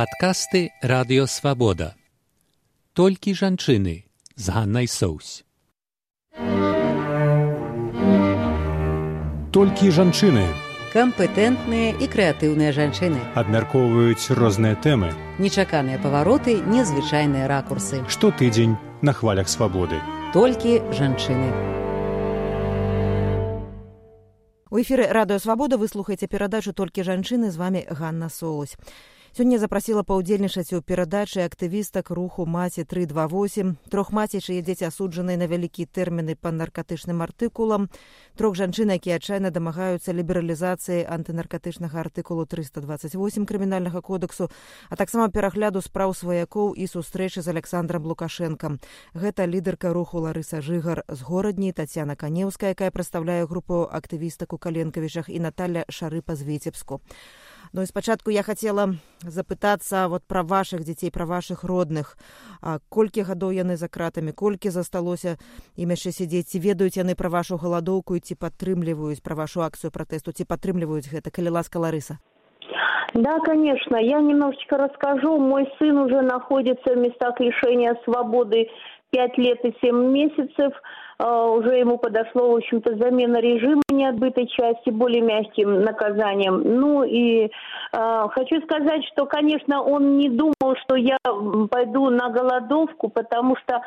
Падкасты радыёвабода. Толькі жанчыны з Ганнай Соусь. Толькі жанчыны кампетэнтныя і крэатыўныя жанчыны абмяркоўваюць розныя тэмы нечаканыя павароты незвычайныя ракурсы. Штотыдзень на хвалях свабоды толькі жанчыны у эфіры радыё свабода вы слухаеце перадачу толькі жанчыны з вами Ганна Соусь сёння запрасіла паўдзельнічаць у перадачы актывістак руху маці тры два восемь трох маці чые дзеці асуджаныя на вялікі тэрміны па наркатычным артыкулам трох жанчын якія адчайна дамагаюцца лібералізацыі антынаркатычнага артыкулу триста двадцать восемь крымінальнага кодексу а таксама перагляду спраў сваякоў і сустрэчы з александром лукашенко. Гэта лідарка руху ларыса жыгар з горадні татьяна канеўская якая прадстаўляе групу актывістак у каленкавічах і наталья шарыпа з віцебску Ну і спачатку я хацела запытацца вот пра вашых дзяцей пра вашых родных колькі гадоў яны за кратамі колькі засталося ім яшчэ сядзець ці ведаюць яны пра вашу галадоўку ці падтрымліваюць пра вашу акцыю пратэсту ці падтрымліваюць гэта калі ласка ларыса Да, конечно. Я немножечко расскажу. Мой сын уже находится в местах лишения свободы пять лет и семь месяцев. А, уже ему подошло, в общем-то, замена режима неотбытой части более мягким наказанием. Ну и э, хочу сказать, что, конечно, он не думал, что я пойду на голодовку, потому что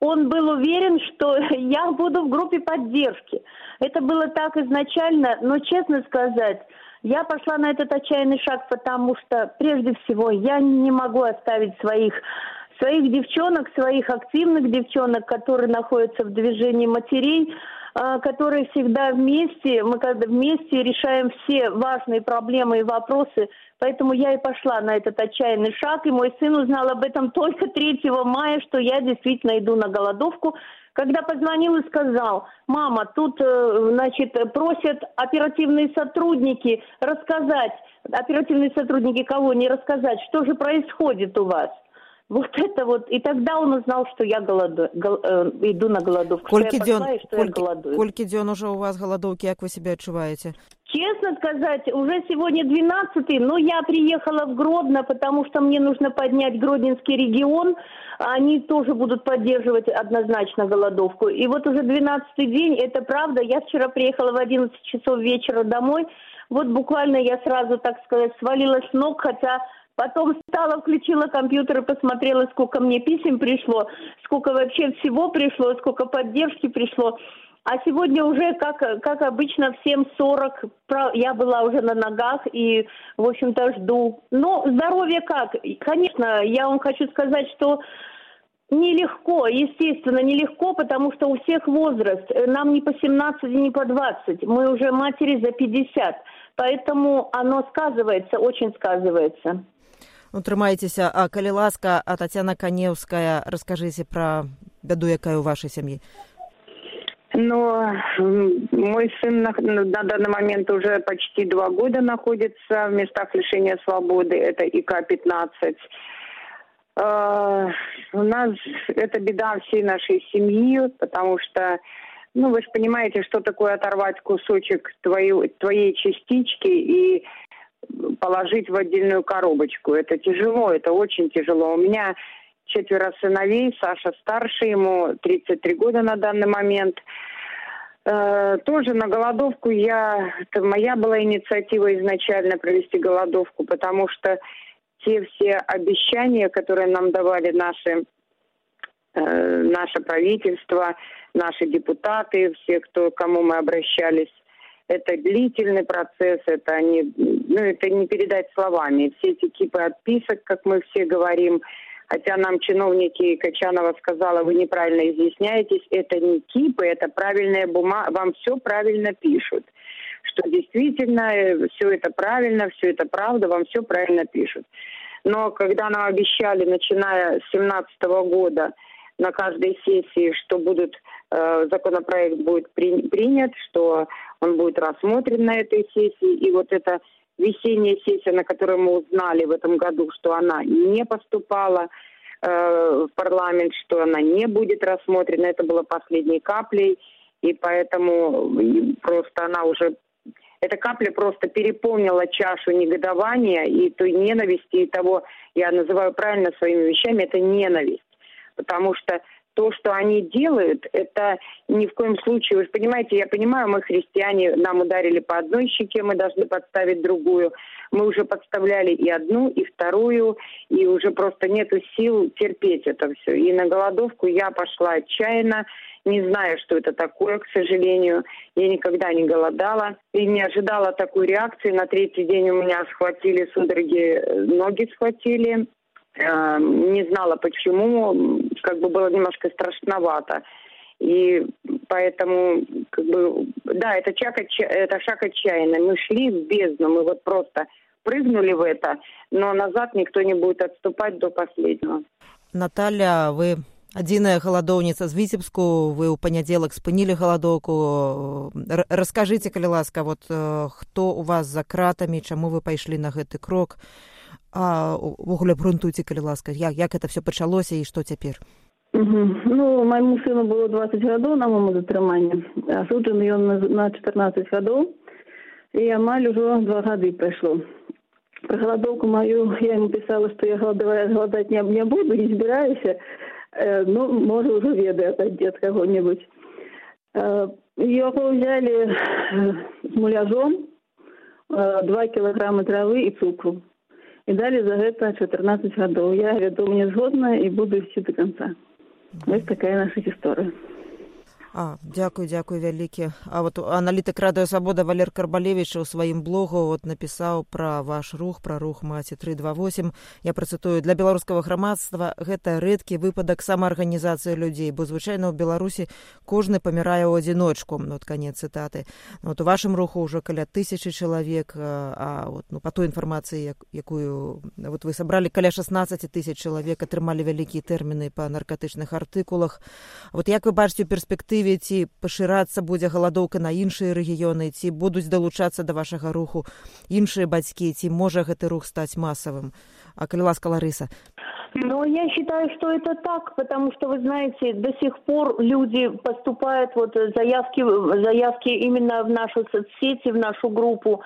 он был уверен, что я буду в группе поддержки. Это было так изначально, но, честно сказать, я пошла на этот отчаянный шаг, потому что, прежде всего, я не могу оставить своих своих девчонок, своих активных девчонок, которые находятся в движении матерей, а, которые всегда вместе, мы когда вместе решаем все важные проблемы и вопросы. Поэтому я и пошла на этот отчаянный шаг, и мой сын узнал об этом только 3 мая, что я действительно иду на голодовку. Когда позвонил и сказал, мама, тут, э, значит, просят оперативные сотрудники рассказать, оперативные сотрудники кого не рассказать, что же происходит у вас – вот это вот. И тогда он узнал, что я голоду, гол, э, иду на голодовку. Кольки дён, кольки, кольки дён уже у вас голодовки, как вы себя отчуваете? Честно сказать, уже сегодня 12 но я приехала в Гродно, потому что мне нужно поднять Гродненский регион. Они тоже будут поддерживать однозначно голодовку. И вот уже 12 день, это правда. Я вчера приехала в 11 часов вечера домой. Вот буквально я сразу, так сказать, свалилась с ног, хотя Потом встала, включила компьютер и посмотрела, сколько мне писем пришло, сколько вообще всего пришло, сколько поддержки пришло. А сегодня уже, как, как обычно, в 7.40 я была уже на ногах и, в общем-то, жду. Но здоровье как? Конечно, я вам хочу сказать, что Нелегко, естественно, нелегко, потому что у всех возраст. Нам не по 17, не по 20. Мы уже матери за 50. Поэтому оно сказывается, очень сказывается. утрымайцеся а калі ласка а татьяна канеўская расскажыце пра бяду якая у вашай сям'і но мой сын на, на данный момент уже почти два года находится в местах лишения свободы это ик пятнадцать Uh, у нас это беда всей нашей семьи, потому что, ну, вы же понимаете, что такое оторвать кусочек твою, твоей частички и положить в отдельную коробочку. Это тяжело, это очень тяжело. У меня четверо сыновей, Саша старший, ему 33 года на данный момент. Э, тоже на голодовку я, это моя была инициатива изначально провести голодовку, потому что те все обещания, которые нам давали наши, э, наше правительство, наши депутаты, все, кто, кому мы обращались, это длительный процесс, это не, ну, это не передать словами. Все эти кипы отписок, как мы все говорим, хотя нам чиновники Качанова сказала, вы неправильно изъясняетесь, это не кипы, это правильная бумага, вам все правильно пишут. Что действительно э, все это правильно, все это правда, вам все правильно пишут. Но когда нам обещали, начиная с 2017 года, на каждой сессии, что будут, э, законопроект будет при, принят, что он будет рассмотрен на этой сессии. И вот эта весенняя сессия, на которой мы узнали в этом году, что она не поступала э, в парламент, что она не будет рассмотрена, это было последней каплей. И поэтому просто она уже эта капля просто переполнила чашу негодования и той ненависти, и того, я называю правильно своими вещами, это ненависть. Потому что то, что они делают, это ни в коем случае, вы же понимаете, я понимаю, мы христиане, нам ударили по одной щеке, мы должны подставить другую. Мы уже подставляли и одну, и вторую, и уже просто нету сил терпеть это все. И на голодовку я пошла отчаянно, не зная, что это такое, к сожалению. Я никогда не голодала и не ожидала такой реакции. На третий день у меня схватили судороги, ноги схватили. Эм, не знала почему, как бы было немножко страшновато. И поэтому, как бы, да, это, шаг, это шаг отчаянный. Мы шли в бездну, мы вот просто прыгнули в это, но назад никто не будет отступать до последнего. Наталья, вы адзіная галадоўніца з віцебску вы ў панядзелак спынілі галадоўку расскажыце калі ласка вот хто у вас за кратамі чаму вы пайшлі на гэты крок увогуле грунтуйце калі ласка як як это все пачалося і што цяпер угу. ну майму сыну было двадцать гадоў на маму затрыманне асуджаны ён на, на чатырнаццаць гадоў і амаль ужо два гады прайшло про галадоўку маю я ему пісала што я галадавая галадаць не, не буду не збіраюся э, ну можа ўжо ведае ад каго-небудзь э, яго ўзялі э, з муляжом э, два кілаграмы травы і цукру і далі за гэта чатырнаццаць гадоў я вядома не згодна і буду ісці до конца вось такая наша гісторыя А, дзякую дзякую вялікі. А вот аналітык радыё свабода валер карбалевіча ў сваім блогу вот напісаў пра ваш рух пра рух маці три два восемь я працытую. Для беларускага грамадства гэта рэдкі выпадак самаарганізацыі людзей бо звычайна ў беларусі кожны памірае ў адзіночку ну, вот канец цытаты. Ну, вот у вашым руху ўжо каля тысячи чалавек а вот ну по той інфармацыі як, якую вот вы сабралі каля 16 тысяч чалавек атрымалі вялікія тэрміны па наркатычных артыкулах. Вот як вы бачыце перспектывы перспектыве ці пашырацца будзе галадоўка на іншыя рэгіёны ці будуць далучацца да вашага руху іншыя бацькі ці можа гэты рух стаць масавым. А калі ласка ларыса Но я считаю, что это так, потому что, вы знаете, до сих пор люди поступают, вот заявки, заявки именно в нашу соцсети, в нашу группу,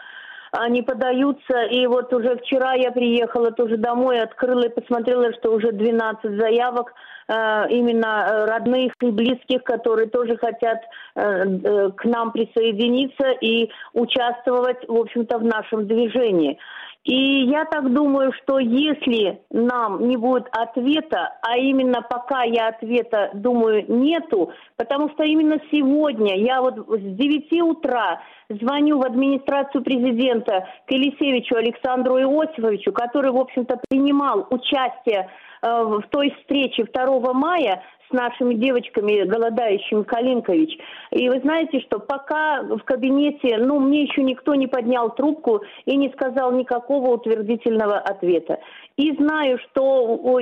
они подаются, и вот уже вчера я приехала тоже домой, открыла и посмотрела, что уже 12 заявок, Э, именно э, родных и близких, которые тоже хотят э, к нам присоединиться и участвовать, в общем-то, в нашем движении. И я так думаю, что если нам не будет ответа, а именно пока я ответа, думаю, нету, потому что именно сегодня я вот с 9 утра звоню в администрацию президента к Елисевичу Александру Иосифовичу, который, в общем-то, принимал участие Э, в той встрече 2 мая с нашими девочками, голодающими Калинкович. И вы знаете, что пока в кабинете, ну, мне еще никто не поднял трубку и не сказал никакого утвердительного ответа. И знаю, что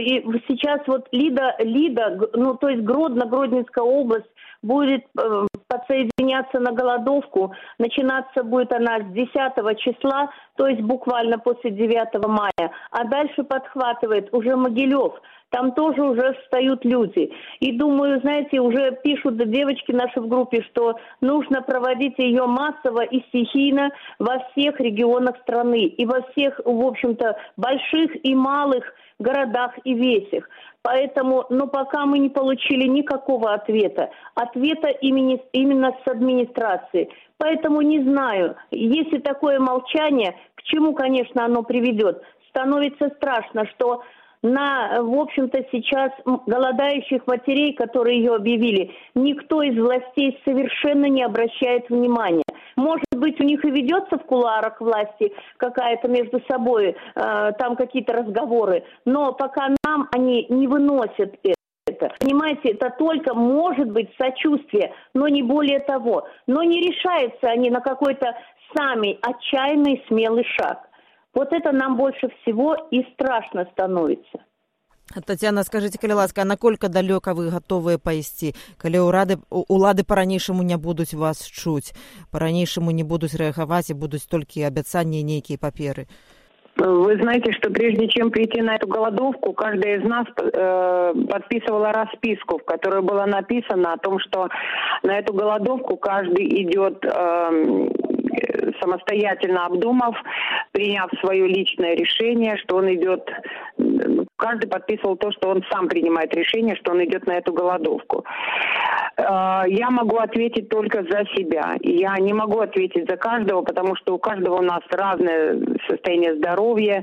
сейчас вот Лида, Лида, ну, то есть Гродно, Гродненская область будет э, подсоединяться на голодовку. Начинаться будет она с 10 числа, то есть буквально после 9 мая. А дальше подхватывает уже Могилев. Там тоже уже встают люди. И думаю, знаете, уже пишут девочки наши в группе, что нужно проводить ее массово и стихийно во всех регионах страны и во всех, в общем-то, больших и малых городах и весях. Поэтому, но пока мы не получили никакого ответа, ответа имени, именно с администрации. Поэтому не знаю, если такое молчание, к чему, конечно, оно приведет. Становится страшно, что на, в общем-то, сейчас голодающих матерей, которые ее объявили, никто из властей совершенно не обращает внимания. Может быть, у них и ведется в куларах власти какая-то между собой, э, там какие-то разговоры, но пока нам они не выносят это. Понимаете, это только может быть сочувствие, но не более того. Но не решаются они на какой-то самый отчаянный смелый шаг. Вот это нам больше всего и страшно становится. Татьяна, скажите, калі ласка, наколькі далёка вы гатовыя пайсці, калі ўрады улады па-ранейшаму не будуць вас чуць, па-ранейшаму не будуць рэагаваць і будуць толькі абяцанні нейкія паперы. Вы знаете, что прежде чем прийти на эту голодовку, каждая из нас э, подписывала расписку, в которой было написано о том, что на эту голодовку каждый идет э, самостоятельно обдумав, приняв свое личное решение, что он идет, каждый подписывал то, что он сам принимает решение, что он идет на эту голодовку. Э, я могу ответить только за себя. Я не могу ответить за каждого, потому что у каждого у нас разное состояние здоровья.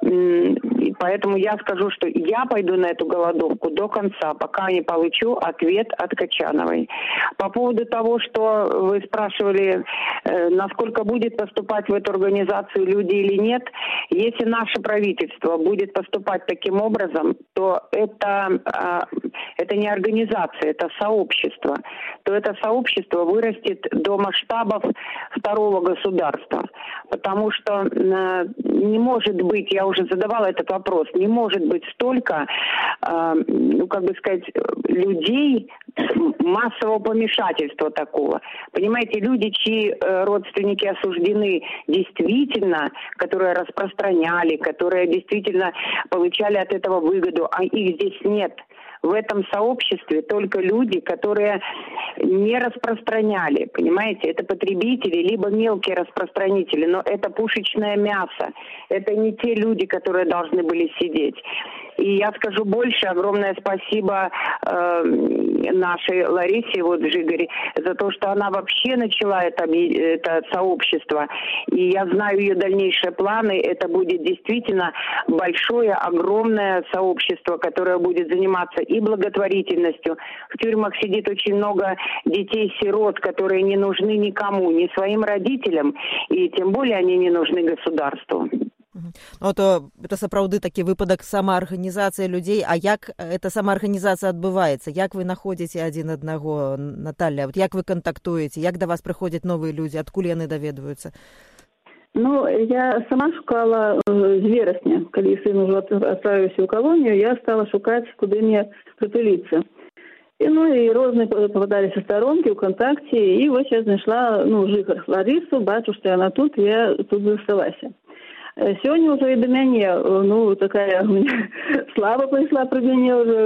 И поэтому я скажу, что я пойду на эту голодовку до конца, пока не получу ответ от Качановой. По поводу того, что вы спрашивали, э, насколько будет поступать в эту организацию люди или нет, если наше правительство будет поступать таким образом, то это, а, это не организация, это сообщество. То это сообщество вырастет до масштабов второго государства. Потому что э, не может быть, я уже задавала этот вопрос, не может быть столько, э, ну, как бы сказать, людей, массового помешательства такого. Понимаете, люди, чьи э, родственники осуждены действительно, которые распространяли, которые действительно получали от этого выгоду, а их здесь нет – в этом сообществе только люди, которые не распространяли, понимаете, это потребители, либо мелкие распространители, но это пушечное мясо, это не те люди, которые должны были сидеть. И я скажу больше, огромное спасибо э, нашей Ларисе вот Жигаре за то, что она вообще начала это, это сообщество. И я знаю ее дальнейшие планы. Это будет действительно большое, огромное сообщество, которое будет заниматься и благотворительностью. В тюрьмах сидит очень много детей-сирот, которые не нужны никому, ни своим родителям, и тем более они не нужны государству. Ну, то это сапраўды такі выпадак самаарганізацыі людзей а як эта самаарганізацыя адбываецца як вы находзіце адзін аднаго Наталья вот як вы кантактуеце як да вас прыходзяць новыя людзі адкуль яны даведваюцца Ну я сама шукала з э, верасня калі сын ужо адправіўся ў калонію я стала шукаць куды мне прытуліцца і ну і розныя пападаліся старонкі ўкантакце і вось я знайшла ну жыхар ларысу бачу што яна тут я тут засталася Сёння ўжо і да мяне ну такая слава пайшла пра мяне ўжо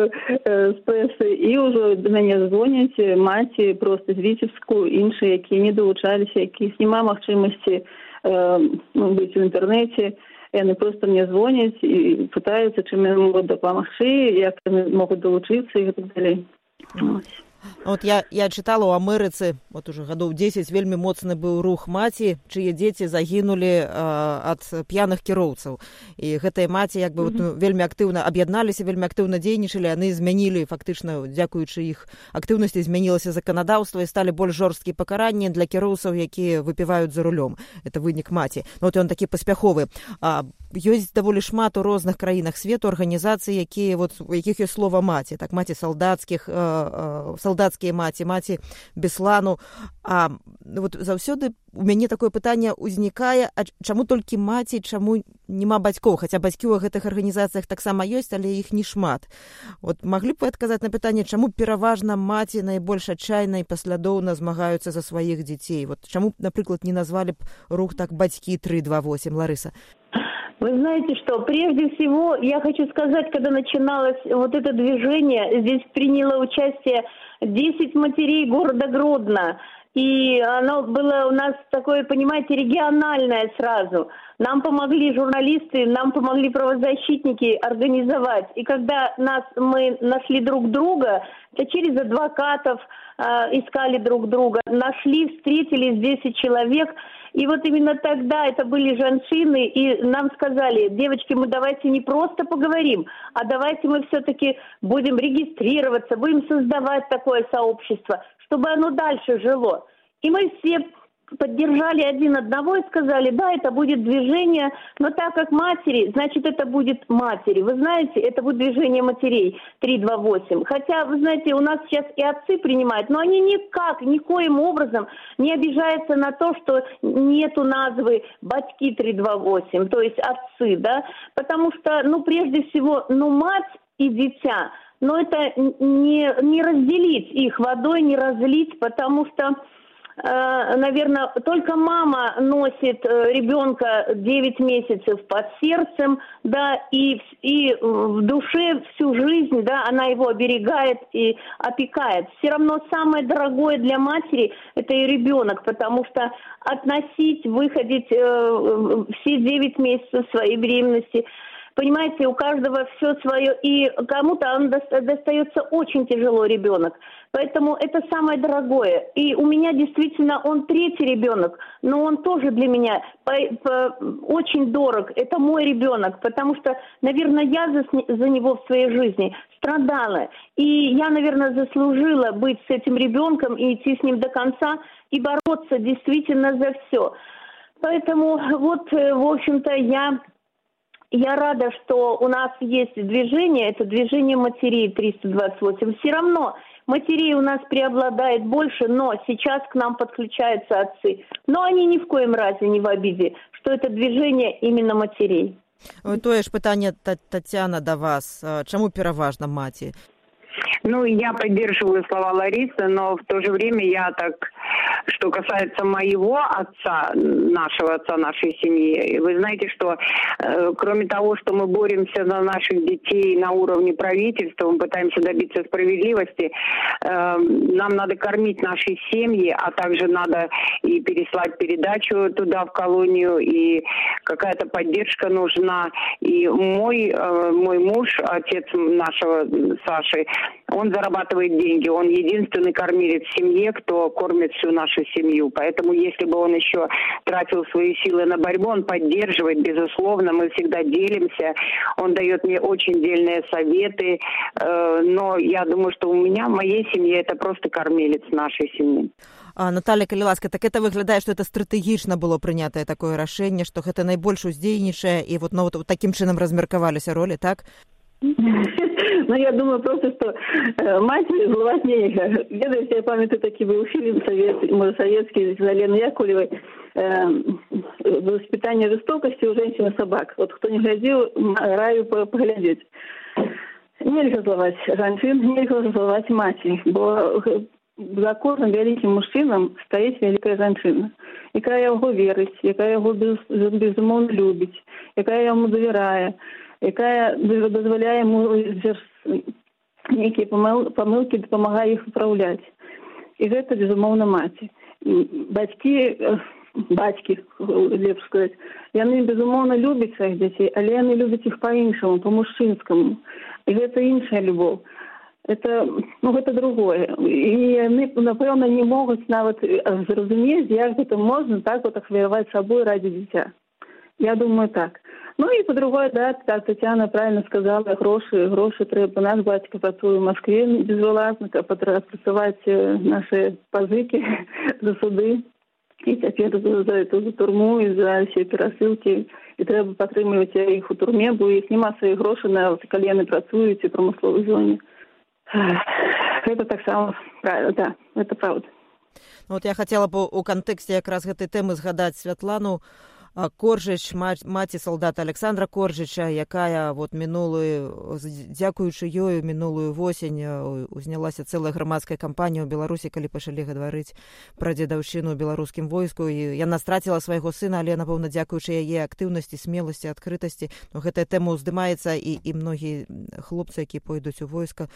з прэсы і ўжо да мяне звоняць маці проста з віцебску іншыя якія не далучаліся якіх няма магчымасці ну, быць у інтэрнэце яны проста мне звоняць і пытаюцца чым яны могуць дапамагчы як яны могуць далучыцца і гэтак далей. Ось. Вот я, я чытала ў Амерыцы вот уже гадоў 10 вельмі моцны быў рух маці, чые дзеці загінулі ад п'яных кіроўцаў. І гэтыя маці як бы вот, ну, вельмі актыўна аб'ядналіся, вельмі актыўна дзейнічалі, яны змянілі фактычна дзякуючы іх актыўнасці змянілася заканадаўства і сталі больш жорсткія пакаранні для кіроўцаў, якія выпіваюць за рулём. Это вынік маці. Ну, вот ён такі паспяховы. А, ёсць даволі шмат у розных краінах свету арганізацыі, якія вот, у якіх ёсць слова маці, так маці салдацкіх салдацкія маці маці беслану. А вот заўсёды у мяне такое пытанне ўзнікае а чаму толькі маці чаму няма бацькоў хаця бацькі ў гэтых арганізацыях таксама ёсць але іх не шмат. Вот маглі б вы адказаць на пытанне чаму пераважна маці найбольш адчайна і паслядоўна змагаюцца за сваіх дзяцей вот чаму напрыклад не назвалі б рух так бацькі три два восемь ларыса Вы знаете что, прежде всего я хочу сказать, когда начиналось вот это движение, здесь приняло участие 10 матерей города Гродно. И оно было у нас такое, понимаете, региональное сразу. Нам помогли журналисты, нам помогли правозащитники организовать. И когда нас, мы нашли друг друга, то через адвокатов э, искали друг друга, нашли, встретились 10 человек – и вот именно тогда это были женщины, и нам сказали, девочки, мы давайте не просто поговорим, а давайте мы все-таки будем регистрироваться, будем создавать такое сообщество, чтобы оно дальше жило. И мы все поддержали один одного и сказали, да, это будет движение, но так как матери, значит, это будет матери. Вы знаете, это будет движение матерей 328. Хотя, вы знаете, у нас сейчас и отцы принимают, но они никак, никоим образом не обижаются на то, что нету назвы батьки 328, то есть отцы, да, потому что, ну, прежде всего, ну, мать и дитя, но это не, не разделить их водой, не разлить, потому что наверное, только мама носит э, ребенка 9 месяцев под сердцем, да, и, и в душе всю жизнь, да, она его оберегает и опекает. Все равно самое дорогое для матери – это и ребенок, потому что относить, выходить э, все 9 месяцев своей беременности – Понимаете, у каждого все свое, и кому-то он достается очень тяжело ребенок. Поэтому это самое дорогое. И у меня действительно он третий ребенок, но он тоже для меня по, по, очень дорог. Это мой ребенок, потому что, наверное, я за, за него в своей жизни страдала. И я, наверное, заслужила быть с этим ребенком и идти с ним до конца и бороться действительно за все. Поэтому вот, э, в общем-то, я я рада, что у нас есть движение, это движение матерей 328. Все равно матерей у нас преобладает больше, но сейчас к нам подключаются отцы. Но они ни в коем разе не в обиде, что это движение именно матерей. Тое ж пытанне Татьяна да вас чаму пераважна маці ну, я поддерживаю слова Ларисы, но в то же время я так, что касается моего отца, нашего отца, нашей семьи, вы знаете, что э, кроме того, что мы боремся за наших детей на уровне правительства, мы пытаемся добиться справедливости, э, нам надо кормить наши семьи, а также надо и переслать передачу туда, в колонию, и какая-то поддержка нужна. И мой, э, мой муж, отец нашего Саши, он зарабатывает деньги, он единственный кормилец в семье, кто кормит всю нашу семью. Поэтому если бы он еще тратил свои силы на борьбу, он поддерживает, безусловно, мы всегда делимся, он дает мне очень дельные советы, э, но я думаю, что у меня, в моей семье, это просто кормилец нашей семьи. А, Наталья калі ласка так это выглядае што это стратэгічна было прынятае такое рашэнне што гэта найбольш уздзейнічае і вот ну, вот такім чынам размеркаваліся ролі так Ну, я думаю просто, что э, матери зловать нельзя. Ведаете, я памятаю, таки был фильм совет, может, советский, с Еленой Яковлевой, э, «Воспитание жестокости у женщин и собак». Вот кто не глядел, раю поглядеть. Нельзя зловать женщин, нельзя зловать матери, бо за кожным вялікім мужчынам стаіць вялікая жанчына якая яго верыць якая яго без, безумоўна любіць якая яму давярае якая дазваляе яму нейкія памылкі дапамагае іх выпраўляць і гэта безумоўна маці бацькі бацькі лепш сказаць яны безумоўна любяць сваіх дзяцей але яны любяць іх па-іншаму па-мужчынскаму і гэта іншая любоў это ну гэта другое. І яны напэўна не могуць нават зразумець як гэта можна так вот ахвяраваць сабой ради дзіця я думаю так Ну и по-другой, да, как Татьяна правильно сказала, гроши, гроши трэба. Наш батька працуе в Москве безвылазна, каб адпрацаваць наши пазыкі за суды. І цяпер за, за турму і за ўсе перасылкі і трэба падтрымліваць іх у турме, бо іх няма свае грошы на калі яны працуюць у прамысловай зоне. Гэта таксама правда, да, это правда. Ну, вот я хотела бы у кантэксце якраз гэтай тэмы згадаць святлану коржыч маці салдата александра коржыча якая вот мінулую дзякуючы ёю мінулую восень узнялася цэлая грамадская кампанія ў беларусі калі пачалі гаварыць пра дзедаўшчыну беларускім войску. І яна страціла свайго сына але напэўна дзякуючы яе актыўнасці смеласці адкрытасці но гэтая тэма ўздымаецца і і многія хлопцы якія пойдуць у войска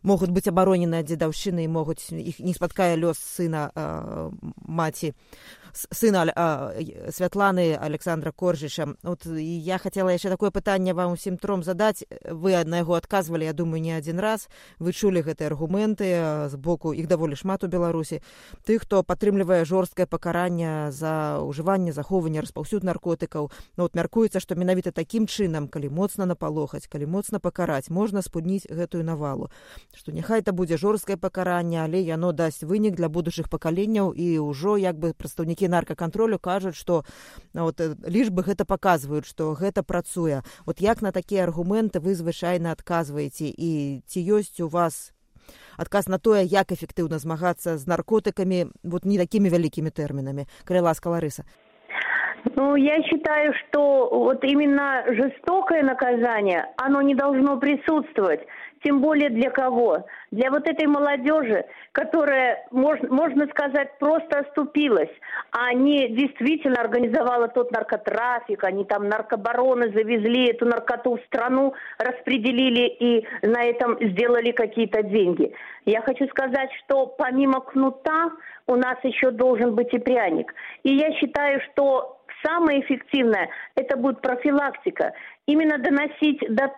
могуць быць абаронены ад дзедаўшчыны і могуць іх не спаткае лёс сына маці сына святланы александра коржыча вот я хотела яшчэ такое пытанне вам усім тром задаць вы на яго адказвалі я думаю не адзін раз. Вы чулі гэтыя аргументы з боку іх даволі шмат у беларусі ты хто падтрымлівае жорсткае пакаранне за ўжыванне захоўвання распаўсюд наркотыкаў ну вот мяркуецца што менавіта такім чынам калі моцна напалохаць калі моцна пакараць можна спудніць гэтую навалу. Што няхай это будзе жорсткае пакаранне але яно дасць вынік для будучых пакаленняў і ўжо як бы прадстаўнікі прадстаўнікі наркакантролю кажуць што вот лічбы гэта паказваюць што гэта працуе. Вот як на такія аргументы вы звычайна адказваеце? І ці ёсць у вас адказ на тое як эфектыўна змагацца з наркотыкамі вот не такімі вялікімі тэрмінамі? Калі ласка ларыса Ну, я считаю, что вот именно жестокое наказание, оно не должно присутствовать. Тем более для кого? Для вот этой молодежи, которая, можно, можно сказать, просто оступилась, а не действительно организовала тот наркотрафик, они там наркобароны завезли эту наркоту в страну, распределили и на этом сделали какие-то деньги. Я хочу сказать, что помимо кнута у нас еще должен быть и пряник. И я считаю, что самое эффективное – это будет профилактика. Именно доносить до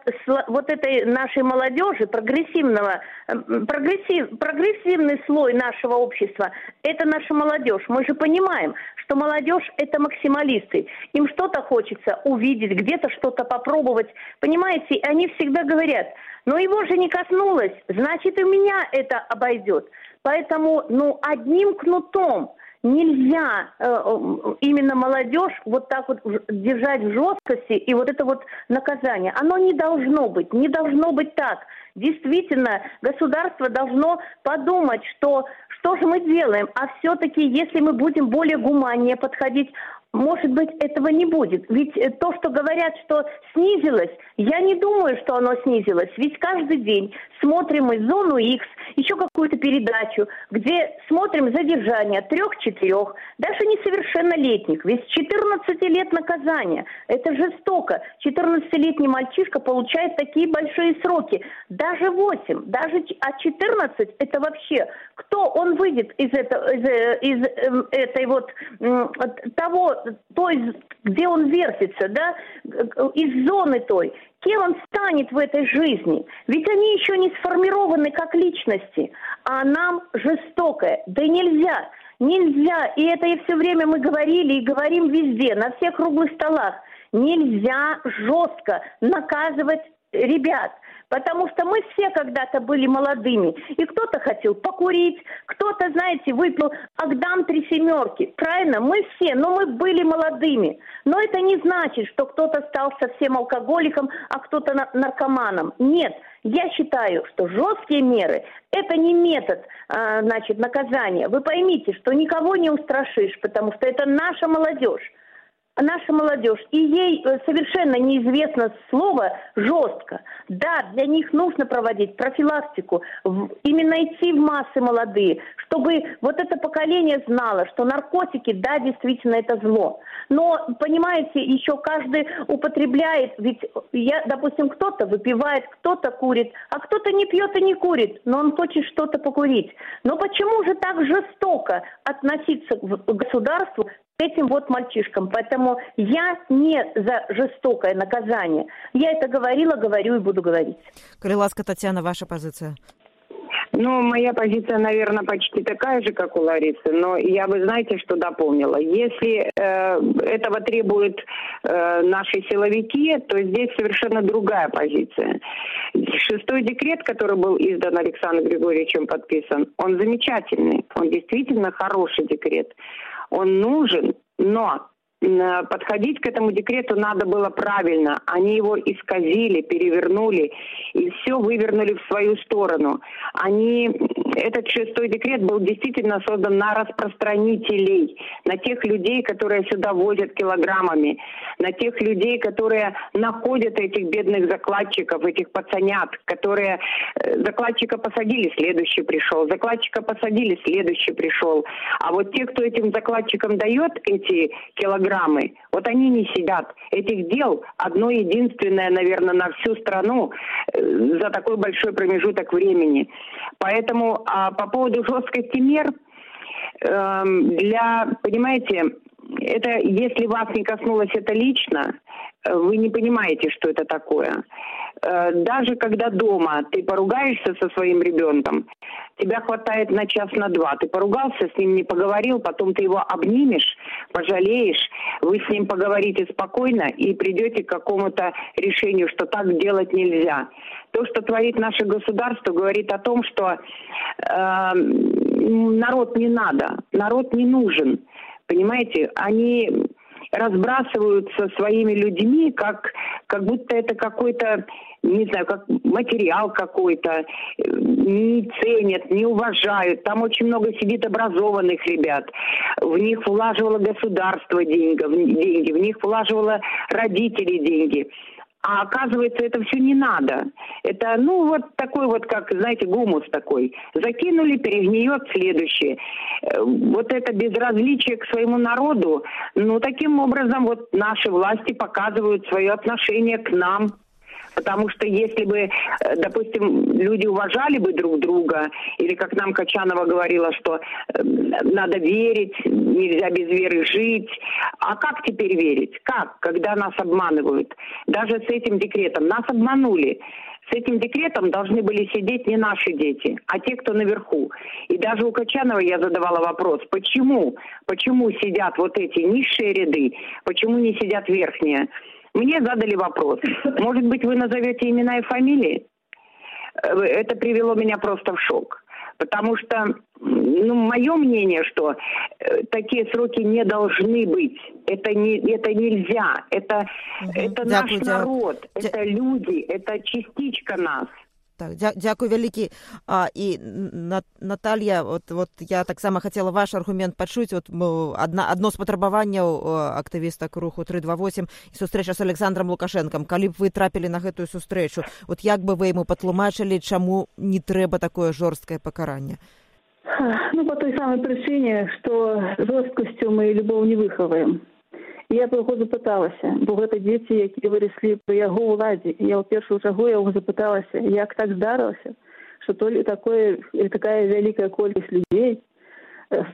вот этой нашей молодежи, прогрессивного, прогрессив, прогрессивный слой нашего общества – это наша молодежь. Мы же понимаем, что молодежь – это максималисты. Им что-то хочется увидеть, где-то что-то попробовать. Понимаете, они всегда говорят, но его же не коснулось, значит и меня это обойдет. Поэтому, ну, одним кнутом – нельзя э, э, именно молодежь вот так вот держать в жесткости и вот это вот наказание. Оно не должно быть, не должно быть так. Действительно, государство должно подумать, что что же мы делаем, а все-таки если мы будем более гуманнее подходить, может быть, этого не будет. Ведь э, то, что говорят, что снизилось, я не думаю, что оно снизилось. Ведь каждый день смотрим мы зону X, еще какую-то передачу, где смотрим задержание трех-четырех, даже несовершеннолетних. Ведь 14 лет наказания. Это жестоко. 14-летний мальчишка получает такие большие сроки. Даже 8, даже а 14 это вообще кто он выйдет из, этого, из, э, из эм, этой вот того той, где он вертится, да, из зоны той, кем он станет в этой жизни. Ведь они еще не сформированы как личности, а нам жестокое. Да нельзя, нельзя, и это и все время мы говорили и говорим везде, на всех круглых столах, нельзя жестко наказывать ребят – Потому что мы все когда-то были молодыми. И кто-то хотел покурить, кто-то, знаете, выпил Агдам три семерки. Правильно? Мы все, но мы были молодыми. Но это не значит, что кто-то стал совсем алкоголиком, а кто-то наркоманом. Нет. Я считаю, что жесткие меры – это не метод а, значит, наказания. Вы поймите, что никого не устрашишь, потому что это наша молодежь наша молодежь, и ей э, совершенно неизвестно слово жестко. Да, для них нужно проводить профилактику, именно идти в массы молодые, чтобы вот это поколение знало, что наркотики, да, действительно это зло. Но, понимаете, еще каждый употребляет, ведь я, допустим, кто-то выпивает, кто-то курит, а кто-то не пьет и не курит, но он хочет что-то покурить. Но почему же так жестоко относиться к государству этим вот мальчишкам. Поэтому я не за жестокое наказание. Я это говорила, говорю и буду говорить. Крыласка Татьяна, ваша позиция? Ну, моя позиция, наверное, почти такая же, как у Ларисы, но я бы, знаете, что дополнила. Если э, этого требуют э, наши силовики, то здесь совершенно другая позиция. Шестой декрет, который был издан Александром Григорьевичем подписан, он замечательный, он действительно хороший декрет он нужен, но подходить к этому декрету надо было правильно. Они его исказили, перевернули и все вывернули в свою сторону. Они, этот шестой декрет был действительно создан на распространителей, на тех людей, которые сюда возят килограммами, на тех людей, которые находят этих бедных закладчиков, этих пацанят, которые э, закладчика посадили, следующий пришел, закладчика посадили, следующий пришел. А вот те, кто этим закладчикам дает эти килограммы. Вот они не сидят. Этих дел одно единственное, наверное, на всю страну э, за такой большой промежуток времени. Поэтому а по поводу жесткости мер, э, для, понимаете, это если вас не коснулось это лично, э, вы не понимаете, что это такое. Э, даже когда дома ты поругаешься со своим ребенком, тебя хватает на час, на два. Ты поругался, с ним не поговорил, потом ты его обнимешь, пожалеешь, вы с ним поговорите спокойно и придете к какому-то решению, что так делать нельзя. То, что творит наше государство, говорит о том, что э, народ не надо, народ не нужен. Понимаете, они разбрасываются своими людьми, как, как будто это какой-то, не знаю, как материал какой-то, не ценят, не уважают. Там очень много сидит образованных ребят. В них влаживало государство деньги, в них влаживало родители деньги. А оказывается, это все не надо. Это, ну, вот такой вот, как, знаете, гумус такой. Закинули, перегниет следующее. Э, вот это безразличие к своему народу, ну, таким образом вот наши власти показывают свое отношение к нам, Потому что если бы, э, допустим, люди уважали бы друг друга, или как нам Качанова говорила, что э, надо верить, нельзя без веры жить. А как теперь верить? Как, когда нас обманывают? Даже с этим декретом. Нас обманули. С этим декретом должны были сидеть не наши дети, а те, кто наверху. И даже у Качанова я задавала вопрос, почему, почему сидят вот эти низшие ряды, почему не сидят верхние? Мне задали вопрос. Может быть, вы назовете имена и фамилии? Э, это привело меня просто в шок. Потому что, ну, мое мнение, что э, такие сроки не должны быть. Это, не, это нельзя. Это, угу. это наш народ. Это люди. Это частичка нас. Так, дзя дзякуй вялікі. А, і на, Наталья вот, вот я таксама хацела ваш аргумент пачуць вот адна адно з патрабаванняў актывістак руху 328 і сустрэча з александром лукашэнкам калі б вы трапілі на гэтую сустрэчу вот як бы вы яму патлумачылі чаму не трэба такое жорсткае пакаранне? Ну по той самой прычыне что жорсткасцю мы любоў не выхаваем я б яго запыталася бо гэта дзеці якія выраслі пры яго ўладзе. Я ў першую чагу яго запыталася як так здарылася что то ли такое такая вялікая колькасць людзей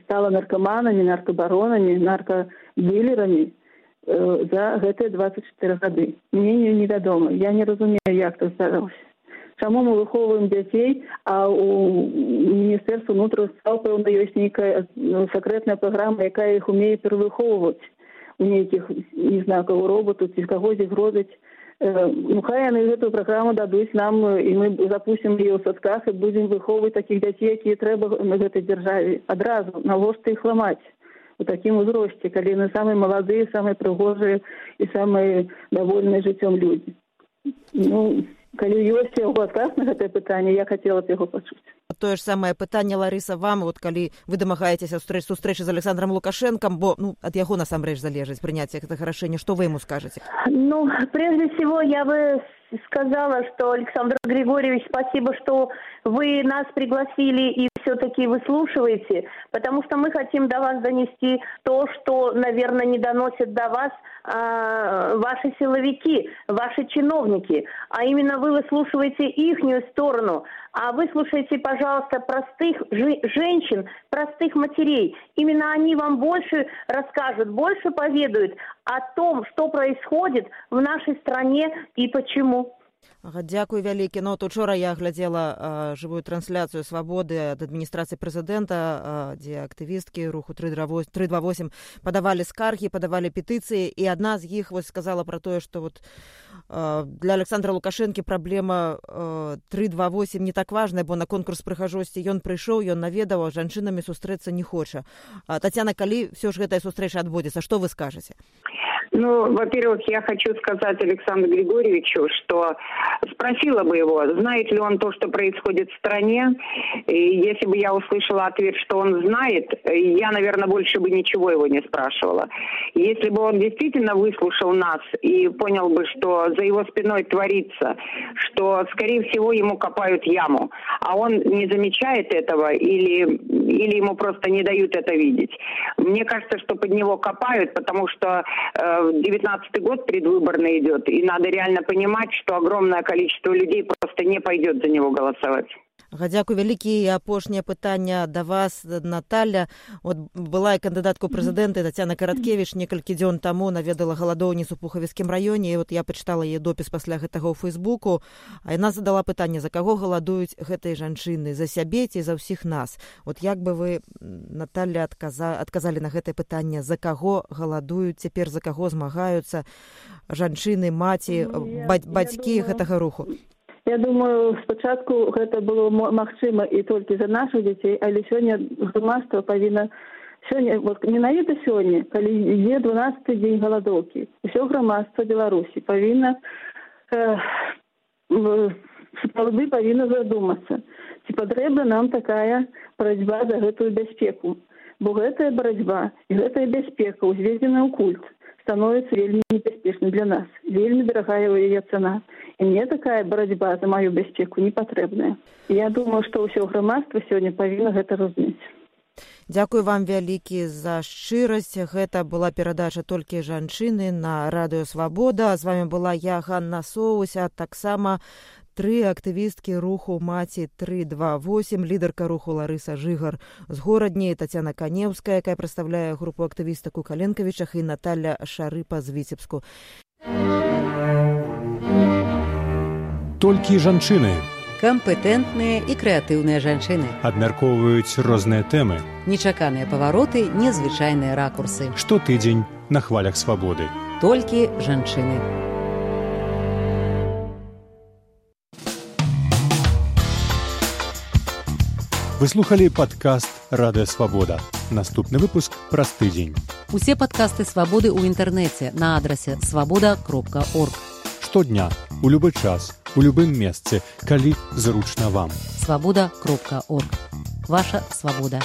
стала наркаманамі наркабаронамі наркадылерамі э, за гэтыя двадцать четыре гады. Мне невядома. Я не разумею як так здарылася. Чаму мы выхоўваем дзяцей а у міністэрства унутраных справ пэўна ёсць нейкая ну, сакрэтная праграма якая іх умее перавыхоўваць у нейкіх не знаю каго роботу ці з кагосьці грозаць ну хай яны гэтую праграму дадуць нам і мы запусцім яе ў садках і будзем выхоўваць такіх дзяцей якія трэба на гэтай дзяржаве адразу навошта іх ламаць у такім узросце калі яны самыя маладыя самыя прыгожыя і самыя давольныя жыццём людзі ну калі ёсць яго адказ на гэтае пытанне я хацела б яго пачуць тое ж самае пытанне ларыса вам вот калі вы дамагаецеся стрэч сустрэчы з александром лукашенком бо ну ад яго насамрэч залежыць прыняцце гэтага рашэння што вы ему скажаце ну прежде всего я бы сказала что александр григорьевич спасибо что вы нас пригласили и все-таки выслушиваете, потому что мы хотим до вас донести то, что, наверное, не доносят до вас э, ваши силовики, ваши чиновники, а именно вы выслушиваете ихнюю сторону, а вы слушайте, пожалуйста, простых женщин, простых матерей. Именно они вам больше расскажут, больше поведают о том, что происходит в нашей стране и почему. Дзякуй вялікі. Но тут учора я глядзела жывую трансляцыю свабоды ад адміністрацыі прэзідэнта дзе актывісткі руху три два восемь падавалі скаргі падавалі петыцыі. І адна з іх вось сказала пра тое што вот для александра лукашэнкі праблема три два восемь не так важная бо на конкурс прыхажосці ён прыйшоў ён наведаў жанчынамі сустрэцца не хоча. Татяна калі все ж гэтая сустрэча адбудзецца што вы скажаце Ну, во-первых, я хочу сказать Александру Григорьевичу, что спросила бы его, знает ли он то, что происходит в стране. И если бы я услышала ответ, что он знает, я, наверное, больше бы ничего его не спрашивала. Если бы он действительно выслушал нас и понял бы, что за его спиной творится, что, скорее всего, ему копают яму, а он не замечает этого или, или ему просто не дают это видеть. Мне кажется, что под него копают, потому что э, девятнадцатый год предвыборный идет, и надо реально понимать, что огромное количество людей просто не пойдет за него голосовать. Дзякуй вялікі апошняе пытанне да вас Наталья от была і кандыдатку прэзідэнты Тацяна караткевич некалькі дзён таму наведала галадоўніцу пухавіскім раёне і вот я пачытала яе допіс пасля гэтага ў фейсбуку. А яна задала пытанне за каго галадуюць гэтай жанчыны? За сябе ці за ўсіх нас? Вот як бы вы Наталья адказа адказалі на гэтае пытанне за каго галадуюць цяпер за каго змагаюцца жанчыны маці ну, бацькі гэтага руху Я думаю, спачатку гэта было магчыма і толькі за нашых дзяцей, але сёння грамадства павінна сёння вот, менавіта сёння, калі ідзе дванаццаты дзень галадоўкі, усё грамадства Беларусі павінна э, сапраўды павінна задумацца, ці патрэбна нам такая барацьба за гэтую бяспеку. Бо гэтая барацьба і гэтая бяспека ўзведзена ў культ становіцца вельмі небяспечнай для нас. Вельмі дарагая яе цана і мне такая барацьба за маю бяспеку не патрэбная я думаю што ўсё грамадства сёння павінна гэта разумець Дзякую вам вялікі за шчырасць. Гэта была перадача толькі жанчыны на радыёвабода з вами была я Ганна соус а таксама тры актывісткі руху маці три два восемь лідарка руху ларыса жыгар з горадні татяна канеўская якая прадстаўляе групу актывістак у каленкавічах і Наталля шарыпа з віцебску Толькі жанчыны кампетэнтныя і крэатыўныя жанчыны абмяркоўваюць розныя тэмы. нечаканыя павароты незвычайныя ракурсы Штотыдзень на хвалях свабоды. толькі жанчыны Вы слухалі падкаст радыёвабода. Наступны выпуск праз тыдзень. усе падкасты свабоды ў інтэрнэце на адрасе свабода кропка орг Штодня, у любы час, у любым месцы, калі зручна вам. свабода кропка орг ваша свабода